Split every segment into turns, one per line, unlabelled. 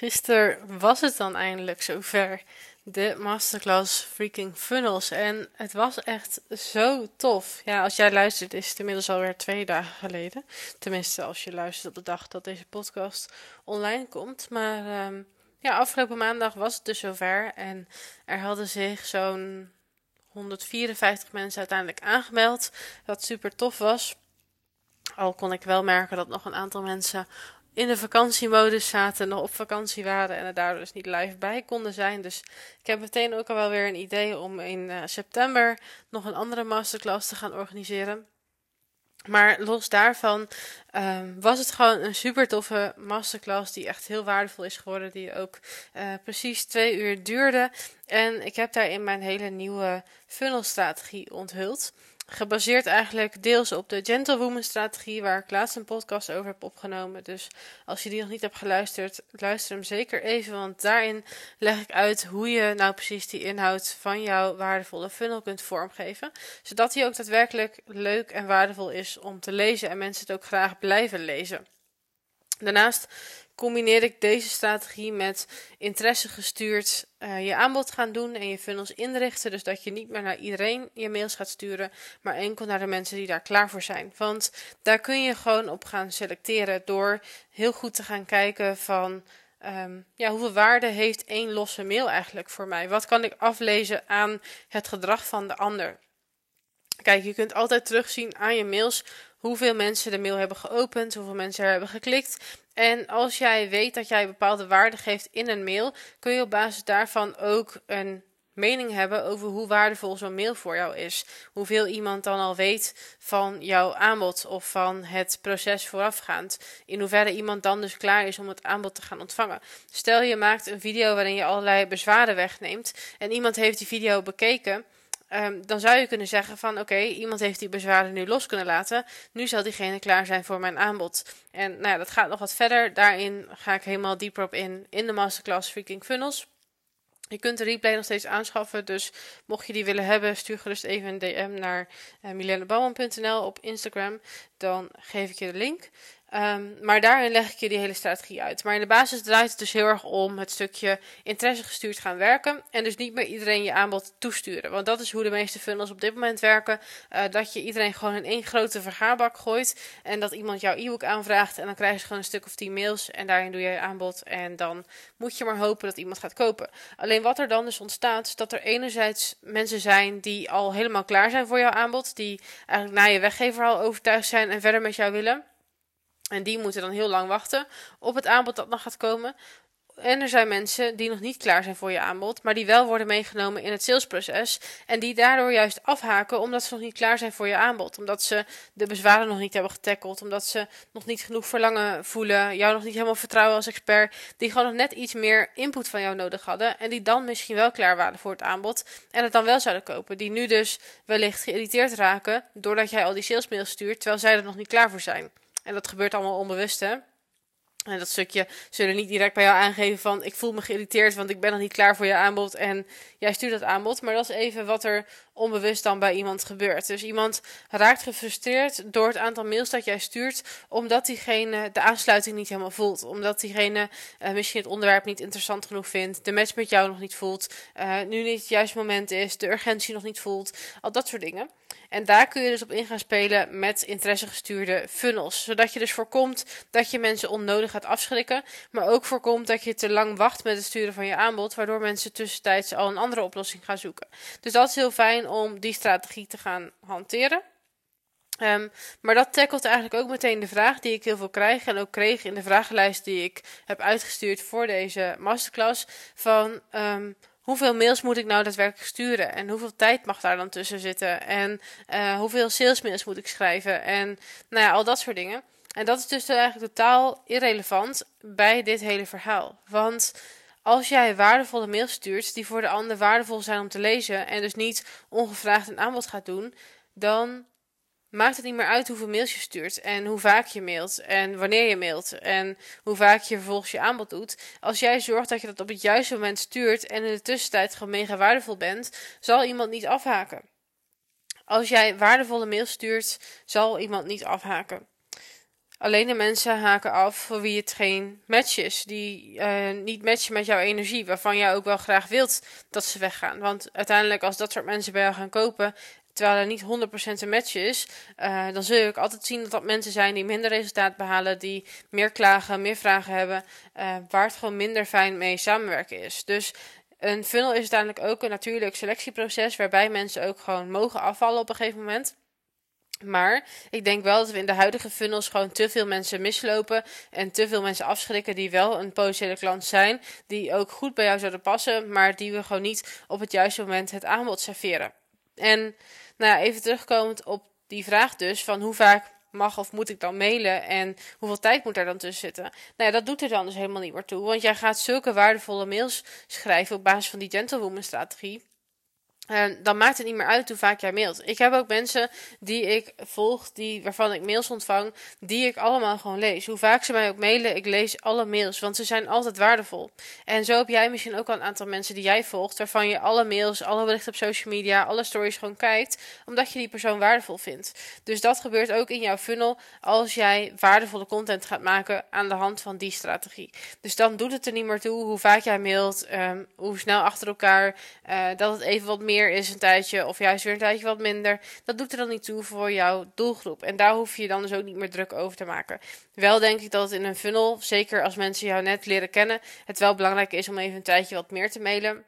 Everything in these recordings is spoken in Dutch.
Gisteren was het dan eindelijk zover. De masterclass Freaking Funnels. En het was echt zo tof. Ja, als jij luistert, is het inmiddels alweer twee dagen geleden. Tenminste, als je luistert op de dag dat deze podcast online komt. Maar ehm, ja, afgelopen maandag was het dus zover. En er hadden zich zo'n 154 mensen uiteindelijk aangemeld. Wat super tof was. Al kon ik wel merken dat nog een aantal mensen in de vakantiemodus zaten, nog op vakantie waren en er daardoor dus niet live bij konden zijn. Dus ik heb meteen ook al wel weer een idee om in uh, september nog een andere masterclass te gaan organiseren. Maar los daarvan um, was het gewoon een super toffe masterclass die echt heel waardevol is geworden. Die ook uh, precies twee uur duurde. En ik heb daarin mijn hele nieuwe funnelstrategie onthuld. Gebaseerd eigenlijk deels op de Gentlewoman strategie, waar ik laatst een podcast over heb opgenomen. Dus als je die nog niet hebt geluisterd, luister hem zeker even. Want daarin leg ik uit hoe je nou precies die inhoud van jouw waardevolle funnel kunt vormgeven. Zodat die ook daadwerkelijk leuk en waardevol is om te lezen en mensen het ook graag blijven lezen. Daarnaast combineer ik deze strategie met interesse gestuurd uh, je aanbod gaan doen en je funnels inrichten. Dus dat je niet meer naar iedereen je mails gaat sturen, maar enkel naar de mensen die daar klaar voor zijn. Want daar kun je gewoon op gaan selecteren door heel goed te gaan kijken van. Um, ja, hoeveel waarde heeft één losse mail eigenlijk voor mij? Wat kan ik aflezen aan het gedrag van de ander? Kijk, je kunt altijd terugzien aan je mails hoeveel mensen de mail hebben geopend, hoeveel mensen er hebben geklikt. En als jij weet dat jij bepaalde waarde geeft in een mail, kun je op basis daarvan ook een mening hebben over hoe waardevol zo'n mail voor jou is. Hoeveel iemand dan al weet van jouw aanbod of van het proces voorafgaand. In hoeverre iemand dan dus klaar is om het aanbod te gaan ontvangen. Stel je maakt een video waarin je allerlei bezwaren wegneemt en iemand heeft die video bekeken Um, dan zou je kunnen zeggen van oké, iemand heeft die bezwaren nu los kunnen laten. Nu zal diegene klaar zijn voor mijn aanbod. En nou ja, dat gaat nog wat verder. Daarin ga ik helemaal dieper op in in de masterclass Freaking Funnels. Je kunt de replay nog steeds aanschaffen, dus mocht je die willen hebben, stuur gerust even een DM naar uh, op Instagram. Dan geef ik je de link. Um, maar daarin leg ik je die hele strategie uit. Maar in de basis draait het dus heel erg om het stukje interesse gestuurd gaan werken. En dus niet meer iedereen je aanbod toesturen. Want dat is hoe de meeste funnels op dit moment werken. Uh, dat je iedereen gewoon in één grote vergaarbak gooit. En dat iemand jouw e-book aanvraagt. En dan krijg je gewoon een stuk of tien mails. En daarin doe je je aanbod. En dan moet je maar hopen dat iemand gaat kopen. Alleen wat er dan dus ontstaat, is dat er enerzijds mensen zijn die al helemaal klaar zijn voor jouw aanbod. Die eigenlijk na je weggever al overtuigd zijn en verder met jou willen. En die moeten dan heel lang wachten op het aanbod dat nog gaat komen. En er zijn mensen die nog niet klaar zijn voor je aanbod, maar die wel worden meegenomen in het salesproces. En die daardoor juist afhaken omdat ze nog niet klaar zijn voor je aanbod. Omdat ze de bezwaren nog niet hebben getackeld. Omdat ze nog niet genoeg verlangen voelen. Jou nog niet helemaal vertrouwen als expert. Die gewoon nog net iets meer input van jou nodig hadden. En die dan misschien wel klaar waren voor het aanbod. En het dan wel zouden kopen. Die nu dus wellicht geïrriteerd raken doordat jij al die salesmails stuurt. Terwijl zij er nog niet klaar voor zijn. En dat gebeurt allemaal onbewust, hè? En dat stukje zullen niet direct bij jou aangeven van ik voel me geïrriteerd, want ik ben nog niet klaar voor je aanbod en jij stuurt dat aanbod. Maar dat is even wat er onbewust dan bij iemand gebeurt. Dus iemand raakt gefrustreerd door het aantal mails dat jij stuurt, omdat diegene de aansluiting niet helemaal voelt. Omdat diegene uh, misschien het onderwerp niet interessant genoeg vindt, de match met jou nog niet voelt, uh, nu niet het juiste moment is, de urgentie nog niet voelt, al dat soort dingen. En daar kun je dus op in gaan spelen met interessegestuurde funnels. Zodat je dus voorkomt dat je mensen onnodig afschrikken. Maar ook voorkomt dat je te lang wacht met het sturen van je aanbod. Waardoor mensen tussentijds al een andere oplossing gaan zoeken. Dus dat is heel fijn om die strategie te gaan hanteren. Um, maar dat tackelt eigenlijk ook meteen de vraag die ik heel veel krijg. En ook kreeg in de vragenlijst die ik heb uitgestuurd voor deze masterclass. Van um, hoeveel mails moet ik nou daadwerkelijk sturen? En hoeveel tijd mag daar dan tussen zitten? En uh, hoeveel salesmails moet ik schrijven? En nou ja, al dat soort dingen. En dat is dus eigenlijk totaal irrelevant bij dit hele verhaal. Want als jij waardevolle mails stuurt die voor de ander waardevol zijn om te lezen en dus niet ongevraagd een aanbod gaat doen, dan maakt het niet meer uit hoeveel mails je stuurt en hoe vaak je mailt en wanneer je mailt en hoe vaak je vervolgens je aanbod doet. Als jij zorgt dat je dat op het juiste moment stuurt en in de tussentijd gewoon mega waardevol bent, zal iemand niet afhaken. Als jij waardevolle mails stuurt, zal iemand niet afhaken. Alleen de mensen haken af voor wie het geen match is. Die uh, niet matchen met jouw energie, waarvan jij ook wel graag wilt dat ze weggaan. Want uiteindelijk, als dat soort mensen bij jou gaan kopen, terwijl er niet 100% een match is, uh, dan zul je ook altijd zien dat dat mensen zijn die minder resultaat behalen, die meer klagen, meer vragen hebben, uh, waar het gewoon minder fijn mee samenwerken is. Dus een funnel is uiteindelijk ook een natuurlijk selectieproces waarbij mensen ook gewoon mogen afvallen op een gegeven moment. Maar ik denk wel dat we in de huidige funnels gewoon te veel mensen mislopen en te veel mensen afschrikken die wel een potentiële klant zijn, die ook goed bij jou zouden passen, maar die we gewoon niet op het juiste moment het aanbod serveren. En nou ja, even terugkomend op die vraag dus van hoe vaak mag of moet ik dan mailen en hoeveel tijd moet er dan tussen zitten? Nou ja, dat doet er dan dus helemaal niet meer toe, want jij gaat zulke waardevolle mails schrijven op basis van die gentlewoman strategie en dan maakt het niet meer uit hoe vaak jij mailt. Ik heb ook mensen die ik volg, die, waarvan ik mails ontvang, die ik allemaal gewoon lees. Hoe vaak ze mij ook mailen, ik lees alle mails, want ze zijn altijd waardevol. En zo heb jij misschien ook al een aantal mensen die jij volgt, waarvan je alle mails, alle berichten op social media, alle stories gewoon kijkt, omdat je die persoon waardevol vindt. Dus dat gebeurt ook in jouw funnel als jij waardevolle content gaat maken aan de hand van die strategie. Dus dan doet het er niet meer toe hoe vaak jij mailt, um, hoe snel achter elkaar, uh, dat het even wat meer is een tijdje, of juist weer een tijdje wat minder. Dat doet er dan niet toe voor jouw doelgroep. En daar hoef je dan dus ook niet meer druk over te maken. Wel denk ik dat het in een funnel, zeker als mensen jou net leren kennen, het wel belangrijk is om even een tijdje wat meer te mailen.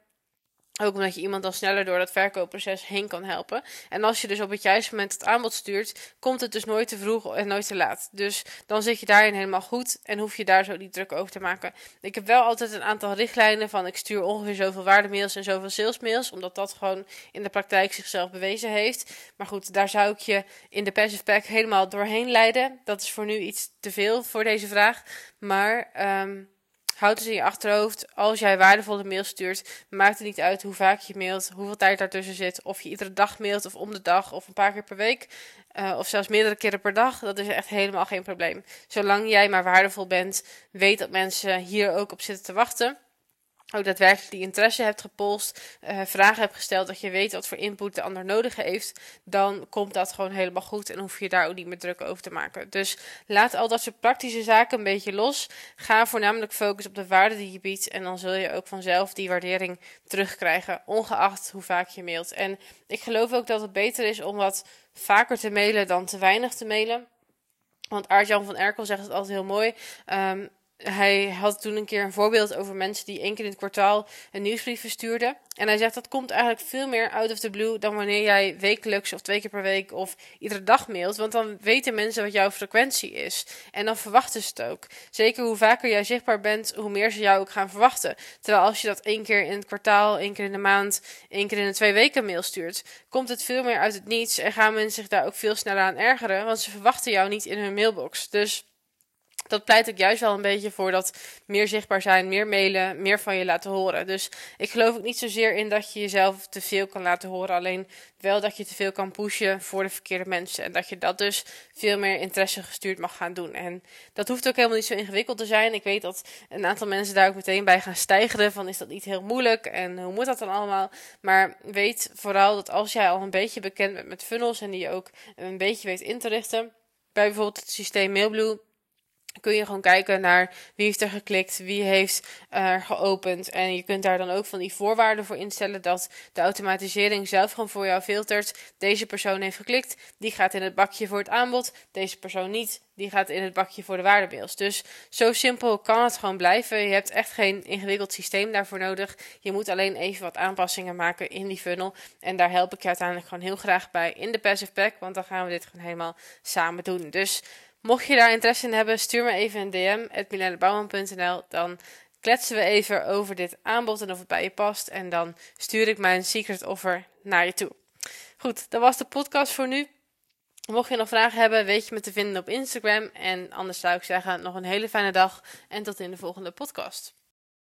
Ook omdat je iemand dan sneller door dat verkoopproces heen kan helpen. En als je dus op het juiste moment het aanbod stuurt, komt het dus nooit te vroeg en nooit te laat. Dus dan zit je daarin helemaal goed en hoef je daar zo niet druk over te maken. Ik heb wel altijd een aantal richtlijnen van ik stuur ongeveer zoveel waardemails en zoveel salesmails, omdat dat gewoon in de praktijk zichzelf bewezen heeft. Maar goed, daar zou ik je in de passive pack helemaal doorheen leiden. Dat is voor nu iets te veel voor deze vraag. Maar um, Houd dus in je achterhoofd, als jij waardevolle mails stuurt, maakt het niet uit hoe vaak je mailt, hoeveel tijd daartussen zit. Of je iedere dag mailt, of om de dag, of een paar keer per week. Uh, of zelfs meerdere keren per dag. Dat is echt helemaal geen probleem. Zolang jij maar waardevol bent, weet dat mensen hier ook op zitten te wachten ook daadwerkelijk die interesse hebt gepolst, uh, vragen hebt gesteld, dat je weet wat voor input de ander nodig heeft, dan komt dat gewoon helemaal goed en hoef je daar ook niet meer druk over te maken. Dus laat al dat soort praktische zaken een beetje los. Ga voornamelijk focussen op de waarde die je biedt en dan zul je ook vanzelf die waardering terugkrijgen, ongeacht hoe vaak je mailt. En ik geloof ook dat het beter is om wat vaker te mailen dan te weinig te mailen. Want Aart-Jan van Erkel zegt het altijd heel mooi. Um, hij had toen een keer een voorbeeld over mensen die één keer in het kwartaal een nieuwsbrief verstuurden. En hij zegt dat komt eigenlijk veel meer out of the blue dan wanneer jij wekelijks of twee keer per week of iedere dag mailt. Want dan weten mensen wat jouw frequentie is. En dan verwachten ze het ook. Zeker hoe vaker jij zichtbaar bent, hoe meer ze jou ook gaan verwachten. Terwijl als je dat één keer in het kwartaal, één keer in de maand, één keer in de twee weken mail stuurt, komt het veel meer uit het niets. En gaan mensen zich daar ook veel sneller aan ergeren. Want ze verwachten jou niet in hun mailbox. Dus dat pleit ik juist wel een beetje voor dat meer zichtbaar zijn, meer mailen, meer van je laten horen. Dus ik geloof ook niet zozeer in dat je jezelf te veel kan laten horen. Alleen wel dat je te veel kan pushen voor de verkeerde mensen. En dat je dat dus veel meer interesse gestuurd mag gaan doen. En dat hoeft ook helemaal niet zo ingewikkeld te zijn. Ik weet dat een aantal mensen daar ook meteen bij gaan stijgeren. Van is dat niet heel moeilijk? En hoe moet dat dan allemaal? Maar weet vooral dat als jij al een beetje bekend bent met funnels en die je ook een beetje weet in te richten. Bij bijvoorbeeld het systeem Mailblue kun je gewoon kijken naar wie heeft er geklikt, wie heeft er geopend. En je kunt daar dan ook van die voorwaarden voor instellen dat de automatisering zelf gewoon voor jou filtert. Deze persoon heeft geklikt, die gaat in het bakje voor het aanbod. Deze persoon niet, die gaat in het bakje voor de waardemails. Dus zo simpel kan het gewoon blijven. Je hebt echt geen ingewikkeld systeem daarvoor nodig. Je moet alleen even wat aanpassingen maken in die funnel. En daar help ik je uiteindelijk gewoon heel graag bij in de Passive Pack, want dan gaan we dit gewoon helemaal samen doen. Dus Mocht je daar interesse in hebben, stuur me even een DM. Dan kletsen we even over dit aanbod en of het bij je past. En dan stuur ik mijn secret offer naar je toe. Goed, dat was de podcast voor nu. Mocht je nog vragen hebben, weet je me te vinden op Instagram. En anders zou ik zeggen, nog een hele fijne dag en tot in de volgende podcast.